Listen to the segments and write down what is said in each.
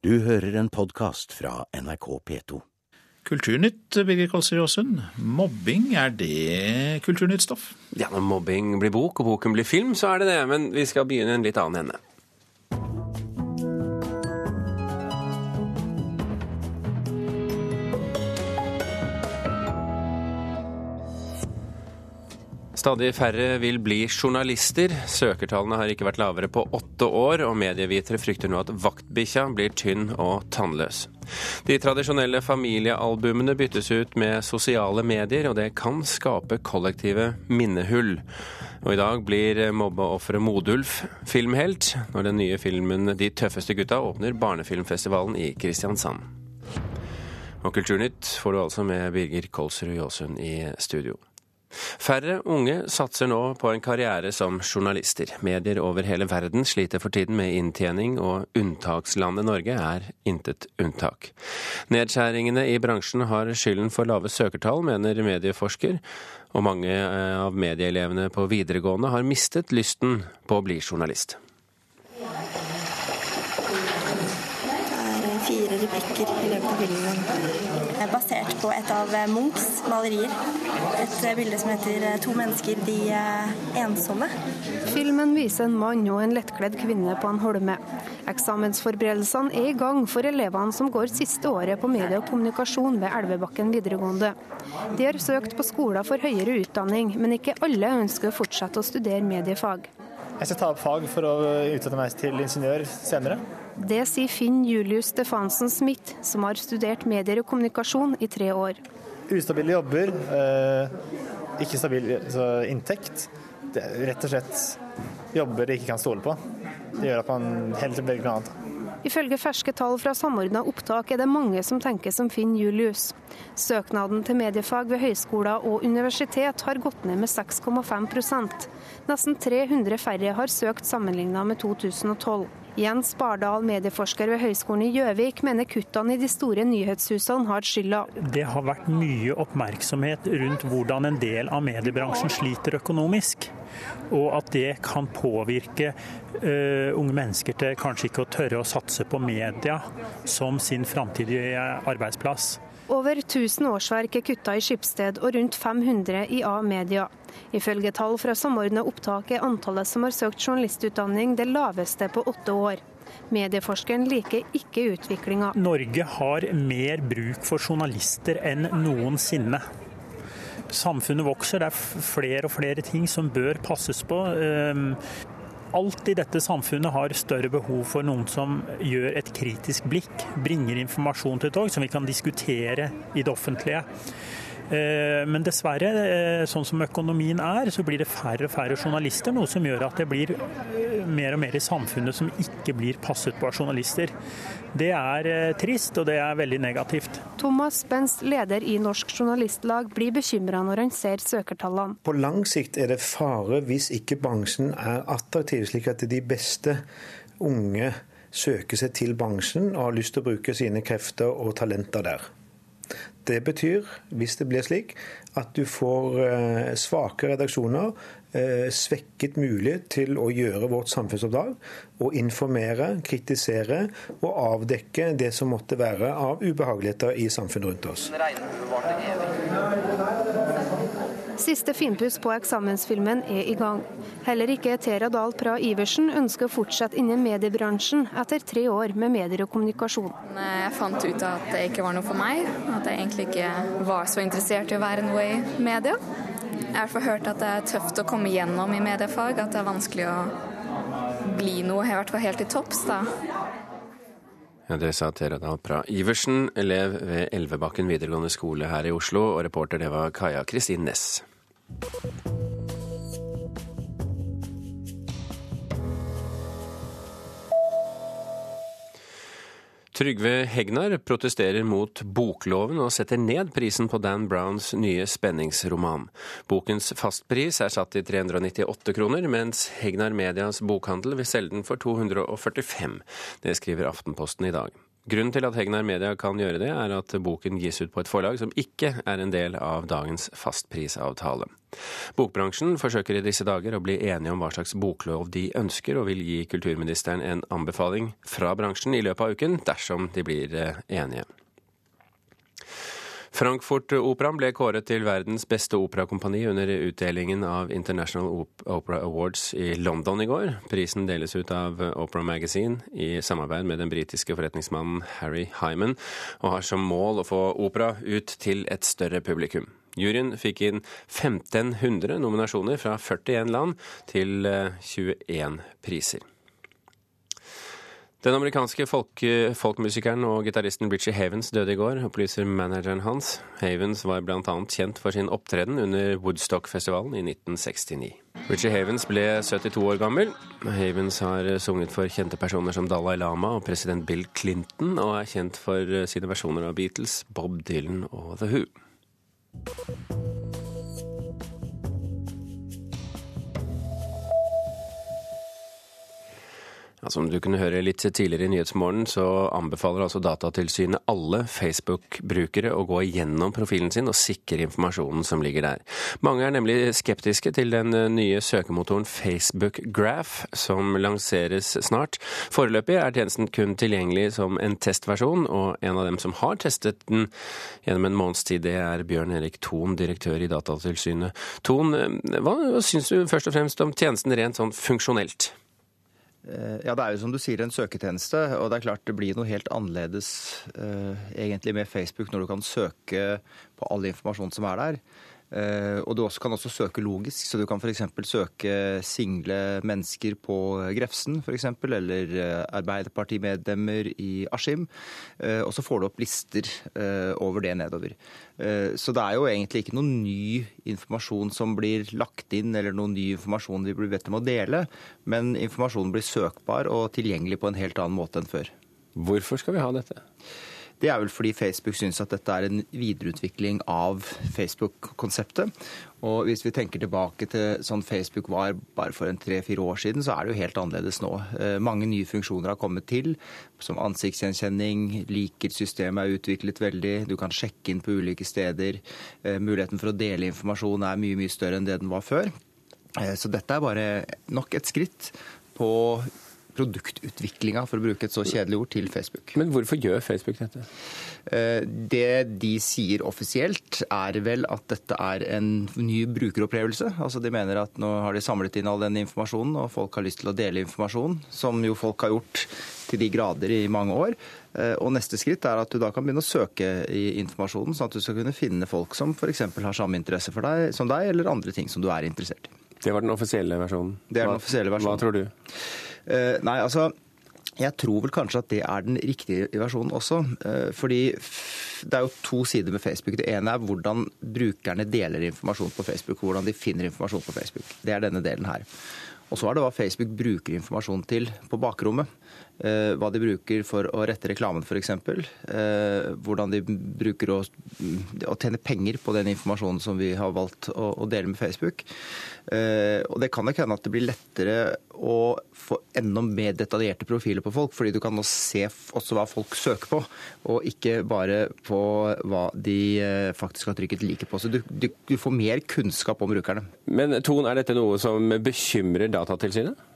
Du hører en podkast fra NRK P2. Kulturnytt, Birger Kåsser Aasund. Mobbing, er det kulturnyttstoff? Ja, når mobbing blir bok og boken blir film, så er det det. Men vi skal begynne en litt annen ende. Stadig færre vil bli journalister. Søkertallene har ikke vært lavere på åtte år, og medievitere frykter nå at vaktbikkja blir tynn og tannløs. De tradisjonelle familiealbumene byttes ut med sosiale medier, og det kan skape kollektive minnehull. Og i dag blir mobbeofferet Modulf filmhelt, når den nye filmen De tøffeste gutta åpner barnefilmfestivalen i Kristiansand. Og Kulturnytt får du altså med Birger Kolsrud Jåsund i studio. Færre unge satser nå på en karriere som journalister. Medier over hele verden sliter for tiden med inntjening, og unntakslandet Norge er intet unntak. Nedskjæringene i bransjen har skylden for lave søkertall, mener medieforsker, og mange eh, av medieelevene på videregående har mistet lysten på å bli journalist. Det er fire replikker i løpet av filmen basert på et av Munchs malerier. Et bilde som heter 'To mennesker, de ensomme'. Filmen viser en mann og en lettkledd kvinne på en holme. Eksamensforberedelsene er i gang for elevene som går siste året på medie og kommunikasjon ved Elvebakken videregående. De har søkt på skoler for høyere utdanning, men ikke alle ønsker å fortsette å studere mediefag. Jeg skal ta opp fag for å utdanne meg til ingeniør senere. Det sier Finn Julius Stefansen Smith, som har studert medier og kommunikasjon i tre år. Ustabile jobber, eh, ikke stabil inntekt. Det er rett og slett jobber de ikke kan stole på. Det gjør at man heller velger noe annet. Ifølge ferske tall fra Samordna opptak er det mange som tenker som Finn Julius. Søknaden til mediefag ved høyskoler og universitet har gått ned med 6,5% Nesten 300 færre har søkt sammenlignet med 2012. Jens Bardal, medieforsker ved Høgskolen i Gjøvik, mener kuttene i de store nyhetshusene har skylda. Det har vært mye oppmerksomhet rundt hvordan en del av mediebransjen sliter økonomisk. Og at det kan påvirke uh, unge mennesker til kanskje ikke å tørre å satse på media som sin framtidige arbeidsplass. Over 1000 årsverk er kutta i Skipsted og rundt 500 i A-media. Ifølge tall fra Samordna opptak er antallet som har søkt journalistutdanning det laveste på åtte år. Medieforskeren liker ikke utviklinga. Norge har mer bruk for journalister enn noensinne. Samfunnet vokser, det er flere og flere ting som bør passes på. Alt i dette samfunnet har større behov for noen som gjør et kritisk blikk, bringer informasjon til tog som vi kan diskutere i det offentlige. Eh, men dessverre, eh, sånn som økonomien er, så blir det færre og færre journalister. Noe som gjør at det blir mer og mer i samfunnet som ikke blir passet på av journalister. Det er trist, og det er veldig negativt. Thomas Benst, leder i Norsk Journalistlag, blir bekymra når han ser søkertallene. På lang sikt er det fare hvis ikke bransjen er attraktiv, slik at de beste unge søker seg til bransjen og har lyst til å bruke sine krefter og talenter der. Det betyr, hvis det blir slik, at du får eh, svake redaksjoner, eh, svekket mulighet til å gjøre vårt samfunnsoppdrag, og informere, kritisere og avdekke det som måtte være av ubehageligheter i samfunnet rundt oss. Siste finpuss på eksamensfilmen er i gang. Heller ikke Tera Dahl Pra Iversen ønsker å fortsette innen mediebransjen etter tre år med medier og kommunikasjon. Jeg fant ut at det ikke var noe for meg, at jeg egentlig ikke var så interessert i å være noe i media. Jeg har i hørt at det er tøft å komme gjennom i mediefag, at det er vanskelig å bli noe, i hvert fall helt til topps. da. Ja, Det sa Tera Dahl Pra Iversen, elev ved Elvebakken videregående skole her i Oslo, og reporter det var Kaja Kristin Næss. Trygve Hegnar protesterer mot bokloven og setter ned prisen på Dan Browns nye spenningsroman. Bokens fastpris er satt til 398 kroner, mens Hegnar Medias bokhandel vil selge den for 245. Det skriver Aftenposten i dag. Grunnen til at Hegnar Media kan gjøre det, er at boken gis ut på et forlag som ikke er en del av dagens fastprisavtale. Bokbransjen forsøker i disse dager å bli enige om hva slags boklov de ønsker, og vil gi kulturministeren en anbefaling fra bransjen i løpet av uken, dersom de blir eh, enige. Frankfurt-operaen ble kåret til verdens beste operakompani under utdelingen av International Opera Awards i London i går. Prisen deles ut av Opera Magazine i samarbeid med den britiske forretningsmannen Harry Hyman, og har som mål å få opera ut til et større publikum. Juryen fikk inn 1500 nominasjoner fra 41 land til 21 eh, priser. Den amerikanske folk, folkmusikeren og gitaristen Richie Havens døde i går, opplyser manageren hans. Havens var bl.a. kjent for sin opptreden under Woodstock-festivalen i 1969. Richie Havens ble 72 år gammel. Havens har sunget for kjente personer som Dalai Lama og president Bill Clinton, og er kjent for sine versjoner av Beatles, Bob Dylan og The Who. Ja, som du kunne høre litt tidligere i Nyhetsmorgen, så anbefaler altså Datatilsynet alle Facebook-brukere å gå igjennom profilen sin og sikre informasjonen som ligger der. Mange er nemlig skeptiske til den nye søkemotoren Facebook Graph, som lanseres snart. Foreløpig er tjenesten kun tilgjengelig som en testversjon, og en av dem som har testet den gjennom en måneds tid, det er Bjørn Erik Thon, direktør i Datatilsynet. Thon, hva syns du først og fremst om tjenesten rent sånn funksjonelt? Eh, ja, Det er jo som du sier en søketjeneste, og det er klart det blir noe helt annerledes uh, egentlig med Facebook når du kan søke på all informasjon som er der. Uh, og du kan også søke logisk, så du kan f.eks. søke single mennesker på Grefsen f.eks., eller uh, Arbeiderpartimedlemmer i Askim. Uh, og så får du opp lister over det nedover. Så det er jo egentlig ikke noen ny informasjon som blir lagt inn, eller noen ny informasjon vi blir bedt om å dele, men informasjonen blir søkbar og tilgjengelig på en helt annen måte enn før. Hvorfor skal vi ha dette? Det er vel fordi Facebook syns at dette er en videreutvikling av Facebook-konseptet. Og hvis vi tenker tilbake til sånn Facebook var bare for en tre-fire år siden, så er det jo helt annerledes nå. Eh, mange nye funksjoner har kommet til, som ansiktsgjenkjenning. Liker-systemet er utviklet veldig. Du kan sjekke inn på ulike steder. Eh, muligheten for å dele informasjon er mye, mye større enn det den var før. Eh, så dette er bare nok et skritt på produktutviklinga, for å bruke et så kjedelig ord, til Facebook. Men hvorfor gjør Facebook dette? Eh, det de sier offisielt, er vel at dette er en ny brukeropplevelse. Altså De mener at nå har de samlet inn all den informasjonen, og folk har lyst til å dele informasjon, som jo folk har gjort til de grader i mange år. Eh, og neste skritt er at du da kan begynne å søke i informasjonen, sånn at du skal kunne finne folk som f.eks. har samme interesse for deg som deg, eller andre ting som du er interessert i. Det var den offisielle versjonen. Det er den offisielle versjonen. Hva tror du? Eh, nei, altså jeg tror vel kanskje at det er den riktige versjonen også. Eh, fordi det er jo to sider med Facebook. Det ene er hvordan brukerne deler informasjon på Facebook. Hvordan de finner informasjon på Facebook. Det er denne delen her. Og så er det hva Facebook bruker informasjon til på bakrommet. Eh, hva de bruker for å rette reklamen f.eks. Eh, hvordan de bruker å, å, tjene penger på den informasjonen som vi har valgt å, å dele med Facebook. Eh, og Det kan nok hende at det blir lettere å få enda mer detaljerte profiler på folk, fordi du kan nå se også hva folk søker på, og ikke bare på hva de faktisk har trykket like på. Så du, du, du får mer kunnskap om brukerne. Men Ton, er dette noe som bekymrer Datatilsynet?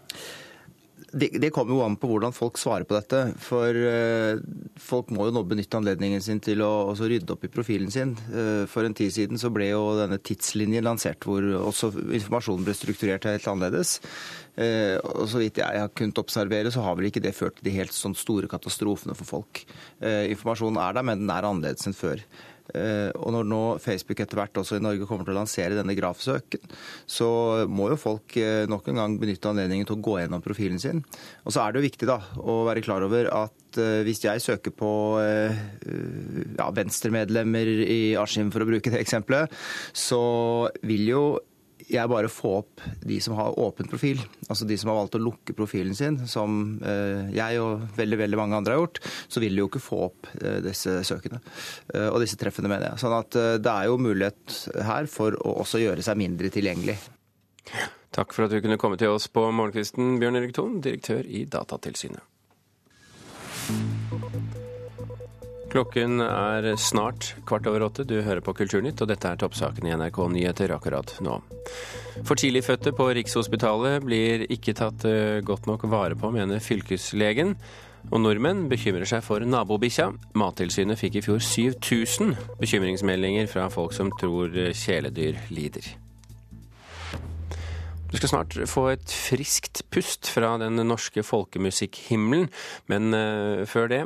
Det, det, kommer jo an på hvordan folk svarer på dette. For uh, folk må jo nå benytte anledningen sin til å rydde opp i profilen sin. Uh, for en tid siden så ble jo denne tidslinjen lansert, hvor også informasjonen ble strukturert helt annerledes. Uh, og Så vidt jeg har kunnet observere, så har vel ikke det ført til de helt sånn store katastrofene for folk. informasjonen er der, men den er annerledes enn før. Eh, og når nå Facebook etter hvert også i Norge kommer til å lansere denne grafsøken, så må jo folk eh, nok en gang benytte anledningen til å gå gjennom profilen sin. Og så er det jo viktig da, å være klar over at eh, hvis jeg søker på ja, venstremedlemmer i Askim, for å bruke det eksempelet, så vil jo jeg bare få opp de som har åpen profil. Altså de som har valgt å lukke profilen sin, som eh, jeg og veldig veldig mange andre har gjort, så vil de jo ikke få opp eh, disse søkene eh, og disse treffene, mener jeg. Sånn at det er jo mulighet her for å også gjøre seg mindre tilgjengelig. Takk for at du kunne komme til oss på morgenkvisten, Bjørn Erik Thon, direktør i Datatilsynet. Klokken er snart kvart over åtte. Du hører på Kulturnytt, og dette er toppsaken i NRK Nyheter akkurat nå. For tidligfødte på Rikshospitalet blir ikke tatt eh, godt nok vare på, mener fylkeslegen. Og nordmenn bekymrer seg for nabobikkja. Mattilsynet fikk i fjor 7000 bekymringsmeldinger fra folk som tror kjæledyr lider. Du skal snart få et friskt pust fra den norske folkemusikkhimmelen, men uh, før det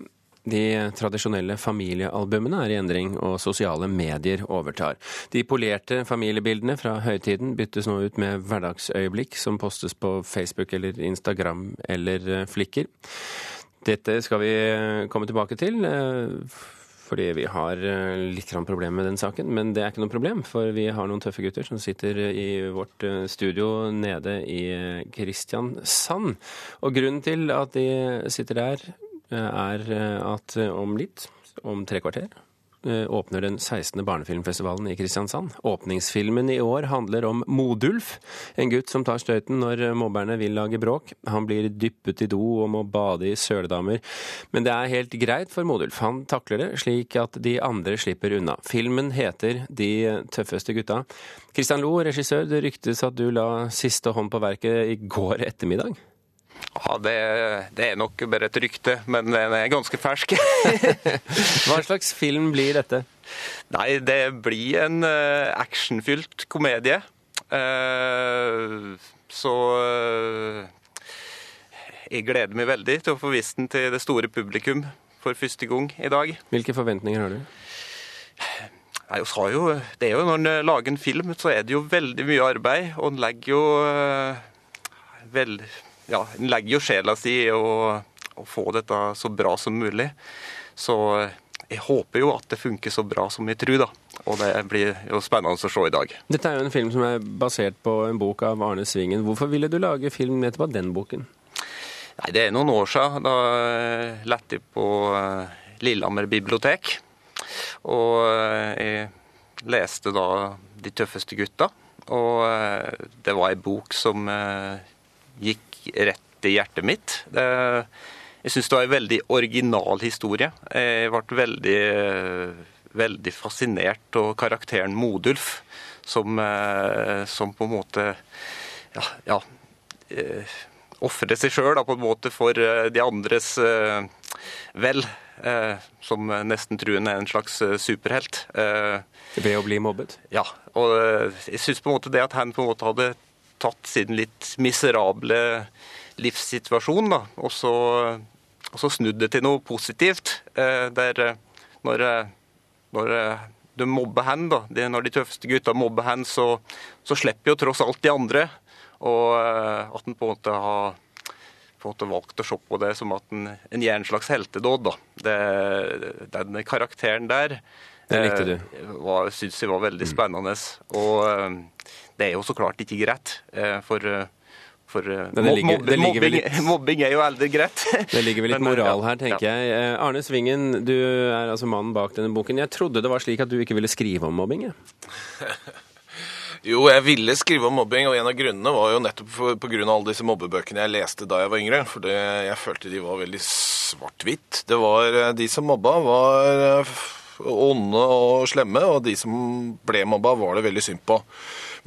de tradisjonelle familiealbumene er i endring, og sosiale medier overtar. De polerte familiebildene fra høytiden byttes nå ut med hverdagsøyeblikk som postes på Facebook eller Instagram eller eh, Flikker. Dette skal vi eh, komme tilbake til fordi vi har litt problemer med den saken. Men det er ikke noe problem, for vi har noen tøffe gutter som sitter i vårt studio nede i Kristiansand. Og grunnen til at de sitter der, er at om litt, om tre kvarter, åpner den 16. barnefilmfestivalen i Kristiansand. Åpningsfilmen i år handler om Modulf, en gutt som tar støyten når mobberne vil lage bråk. Han blir dyppet i do og må bade i søledammer. Men det er helt greit for Modulf. Han takler det slik at de andre slipper unna. Filmen heter De tøffeste gutta. Kristian Lo, regissør, det ryktes at du la siste hånd på verket i går ettermiddag? Ja, det, det, er nok bare et rykte, men den er ganske fersk. Hva slags film blir dette? Nei, det blir en uh, actionfylt komedie. Uh, så uh, jeg gleder meg veldig til å få vist den til det store publikum for første gang i dag. Hvilke forventninger har du? Nei, jo, det er jo Når en lager en film, så er det jo veldig mye arbeid. Og en legger jo veldig ja, en legger jo sjela si i å, å, få dette så bra som mulig. Så jeg håper jo at det funker så bra som jeg tror, da. Og det blir jo spennende å se i dag. Dette er jo en film som er basert på en bok av Arne Svingen. Hvorfor ville du lage film nettopp av den boken? Nei, Det er noen år siden. Da lette jeg på Lillehammer bibliotek. Og jeg leste da De tøffeste gutta. Og det var ei bok som gikk rett i hjertet mitt. Det, jeg syns det var en veldig original historie. Jeg ble veldig, veldig fascinert av karakteren Modulf, som, eh, som på en måte ja, ja eh, ofre seg sjøl for eh, de andres vel. Som nesten truende er en slags superhelt. Ved å bli mobbet? Ja. Og jeg syns på en måte det at han på en måte hadde tatt sin litt miserable livssituasjon, da, og så, og så snudd det til noe positivt. Eh, der eh, når, eh, når de mobber hen, da, når de tøffeste gutta mobber hen, så, så slipper jo tross alt de andre. Og at en på en måte har på en måte valgt å se på det som at en, en gjør en slags heltedåd. da. Det, den karakteren der den likte du? Eh, Syns det var veldig spennende. Og det er jo så klart ikke greit. For for ligger, mobbing, litt, mobbing, er jo aldri greit. Det ligger vel litt moral her, tenker ja. jeg. Arne Svingen, du er altså mannen bak denne boken. Jeg trodde det var slik at du ikke ville skrive om mobbing? Jo, jeg ville skrive om mobbing, og en av grunnene var jo nettopp pga. alle disse mobbebøkene jeg leste da jeg var yngre. For jeg følte de var veldig svart-hvitt. Det var De som mobba, var onde og slemme, og de som ble mobba, var det veldig synd på.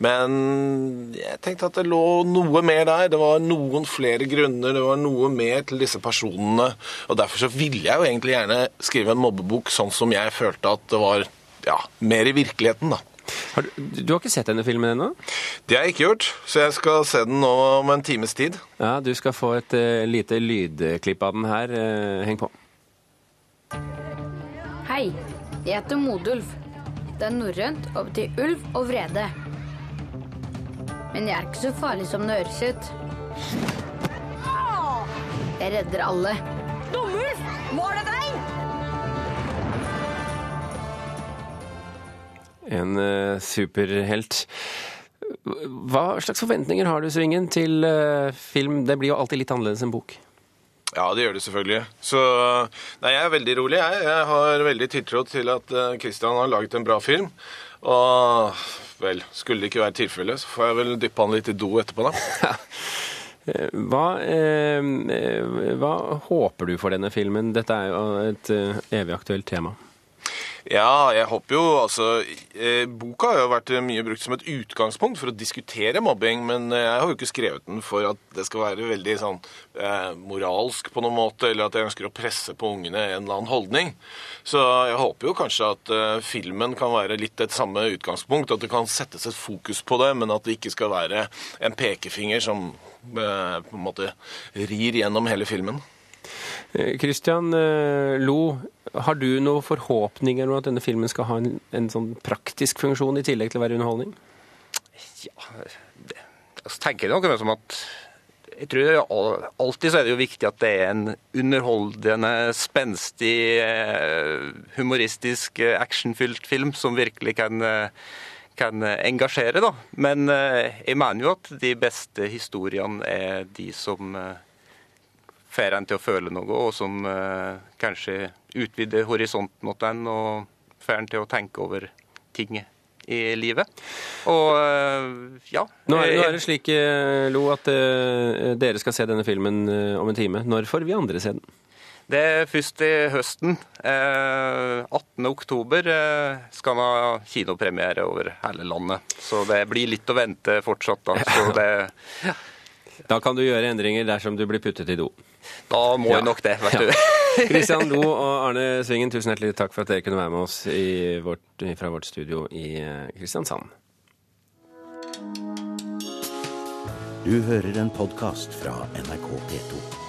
Men jeg tenkte at det lå noe mer der. Det var noen flere grunner, det var noe mer til disse personene. Og derfor så ville jeg jo egentlig gjerne skrive en mobbebok sånn som jeg følte at det var ja, mer i virkeligheten, da. Har du, du, har ikke sett denne filmen ennå? Det har jeg ikke gjort, så jeg skal se den nå om en times tid. Ja, Du skal få et uh, lite lydklipp av den her. Uh, heng på. Hei, jeg heter Modulf. Det er norrønt og betyr ulv og vrede. Men jeg er ikke så farlig som det høres ut. Jeg redder alle. Dummulf, var det deg? En uh, superhelt. Hva slags forventninger har du, Svingen, til uh, film? Det blir jo alltid litt annerledes enn bok. Ja, det gjør det selvfølgelig. Så nei, jeg er veldig rolig, jeg. Jeg har veldig tiltro til at Kristian uh, har laget en bra film. Og vel, skulle det ikke være tilfellet, så får jeg vel dyppe han litt i do etterpå, da. Eh, Hva, eh, eh, hva håper du for denne filmen? Dette er jo et eh, evig aktuelt tema. Ja, jeg håper jo altså eh, Boka har jo vært mye brukt som et utgangspunkt for å diskutere mobbing, men eh, jeg har jo ikke skrevet den for at det skal være veldig sånn eh, moralsk på noen måte, eller at jeg ønsker å presse på ungene en eller annen holdning. Så jeg håper jo kanskje at eh, filmen kan være litt et samme utgangspunkt, at det kan settes et fokus på det, men at det ikke skal være en pekefinger som eh, på en måte rir gjennom hele filmen. Eh, Christian eh, Lo, har du noen forhåpninger om at denne filmen skal ha en, en sånn praktisk funksjon i tillegg til å være underholdning? Ja, tenker jeg noe som at jeg tror det, alltid så er det jo viktig at det er en underholdende, spenstig, eh, humoristisk, actionfylt film som virkelig kan, kan engasjere. da. Men jeg mener jo at de beste historiene er de som får en til å føle noe, og som eh, kanskje utvider horisonten mot en og får en til å tenke over ting i livet. Og eh, ja. Nå er, nå er det slik, eh, Lo, at eh, dere skal se denne filmen eh, om en time. Når får vi andre se den? Det er først i høsten. Eh, 18. oktober eh, skal man ha kinopremiere over hele landet. Så det blir litt å vente fortsatt, da. Så det, Da kan du gjøre endringer dersom du blir puttet i do. Da må jeg nok det, vet Ja. du. Christian Lo og Arne Svingen, tusen hjertelig takk for at dere kunne være med oss i vårt, fra vårt studio i eh, Kristiansand. Du hører en podkast fra NRK P2.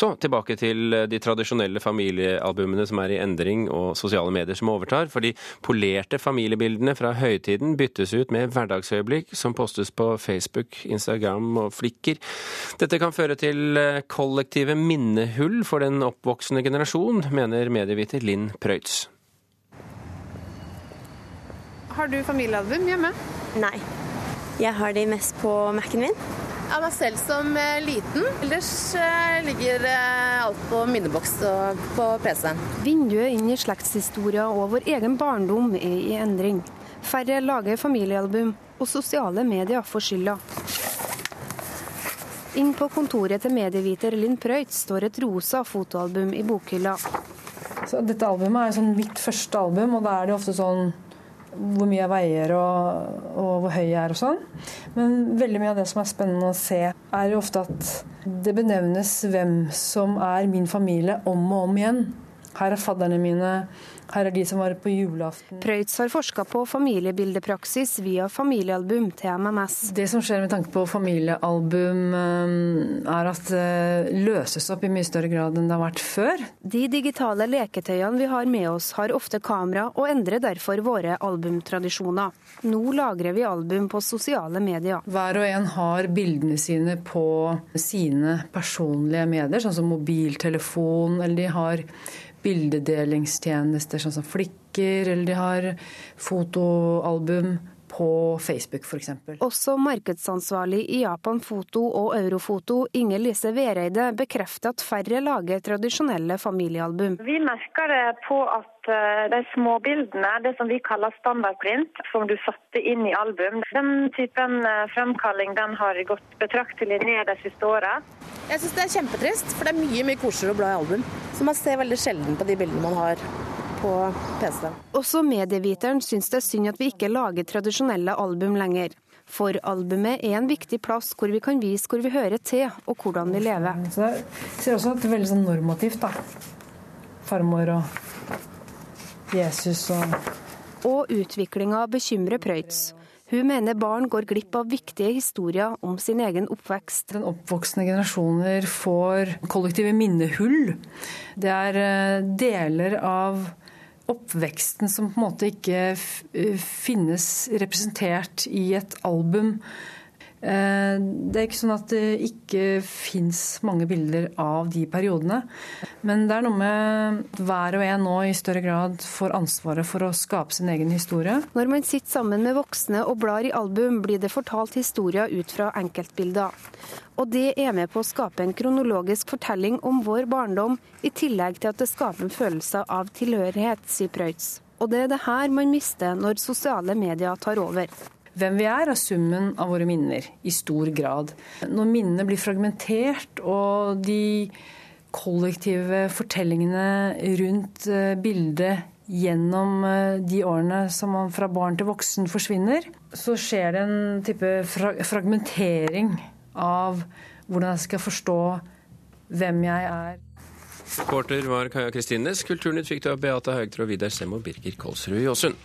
Så tilbake til de tradisjonelle familiealbumene som er i endring, og sosiale medier som overtar. For de polerte familiebildene fra høytiden byttes ut med hverdagsøyeblikk som postes på Facebook, Instagram og Flikker. Dette kan føre til eh, kollektive minnehull for den oppvoksende generasjon, mener medieviter Linn Preutz. Har du familiealbum hjemme? Nei. Jeg har de mest på Mac-en min. Av meg selv som eh, liten. Ellers eh, ligger eh, alt på minneboks og på PC-en. Vinduet inn i slektshistoria og vår egen barndom er i endring. Færre lager familiealbum, og sosiale medier får skylda. Inn på kontoret til medieviter Linn Prøyt står et rosa fotoalbum i bokhylla. Så dette albumet er sånn mitt første album, og da er det ofte sånn hvor mye jeg veier og, og hvor høy jeg er og sånn. Men veldig mye av det som er spennende å se, er jo ofte at det benevnes hvem som er min familie om og om igjen. Her er fadderne mine, her er de som var på julaften. Preutz har forska på familiebildepraksis via familiealbum til MMS. Det som skjer med tanke på familiealbum, eh, er at det løses opp i mye større grad enn det har vært før. De digitale leketøyene vi har med oss, har ofte kamera, og endrer derfor våre albumtradisjoner. Nå lagrer vi album på sosiale medier. Hver og en har bildene sine på sine personlige medier, sånn som mobiltelefon, eller de har bildedelingstjenester sånn som Flikker, eller de har fotoalbum på Facebook f.eks. Også markedsansvarlig i Japan Foto og Eurofoto, Inger Lise Vereide, bekrefter at færre lager tradisjonelle familiealbum. Vi merker det på at eh, de småbildene, det som vi kaller standardprint, som du satte inn i album, den typen eh, fremkalling den har gått betraktelig ned de siste åra. Jeg syns det er kjempetrist, for det er mye mye koseligere å bla i album. Så man ser veldig sjelden på de bildene man har på PC. Også medieviteren syns det er synd at vi ikke lager tradisjonelle album lenger. For albumet er en viktig plass hvor vi kan vise hvor vi hører til, og hvordan vi lever. Så det ser også at det er veldig sånn normativt, da. Farmor og Jesus og Og utviklinga bekymrer Preutz. Hun mener barn går glipp av viktige historier om sin egen oppvekst. Den oppvoksende generasjoner får kollektive minnehull. Det er eh, deler av oppveksten som på en måte ikke finnes representert i et album. Eh, Det er ikke sånn at det ikke fins mange bilder av de periodene. Men det er noe med at hver og en nå i større grad får ansvaret for å skape sin egen historie. Når man sitter sammen med voksne og blar i album, blir det fortalt historier ut fra enkeltbilder. Og det er med på å skape en kronologisk fortelling om vår barndom, i tillegg til at det skaper en følelse av tilhørighet, sier Preutz. Og det er det her man mister når sosiale medier tar over. Hvem vi er, er summen av våre minner, i stor grad. Når minnene blir fragmentert og de kollektive fortellingene rundt eh, bildet gjennom eh, de årene som man fra barn til voksen forsvinner, så skjer det en type fra fragmentering av hvordan jeg skal forstå hvem jeg er. Reporter var Kaja Kristines. Kulturnytt fikk du av Beate Haugtrå, Vidar Sem og Birger Kolsrud Jåsund.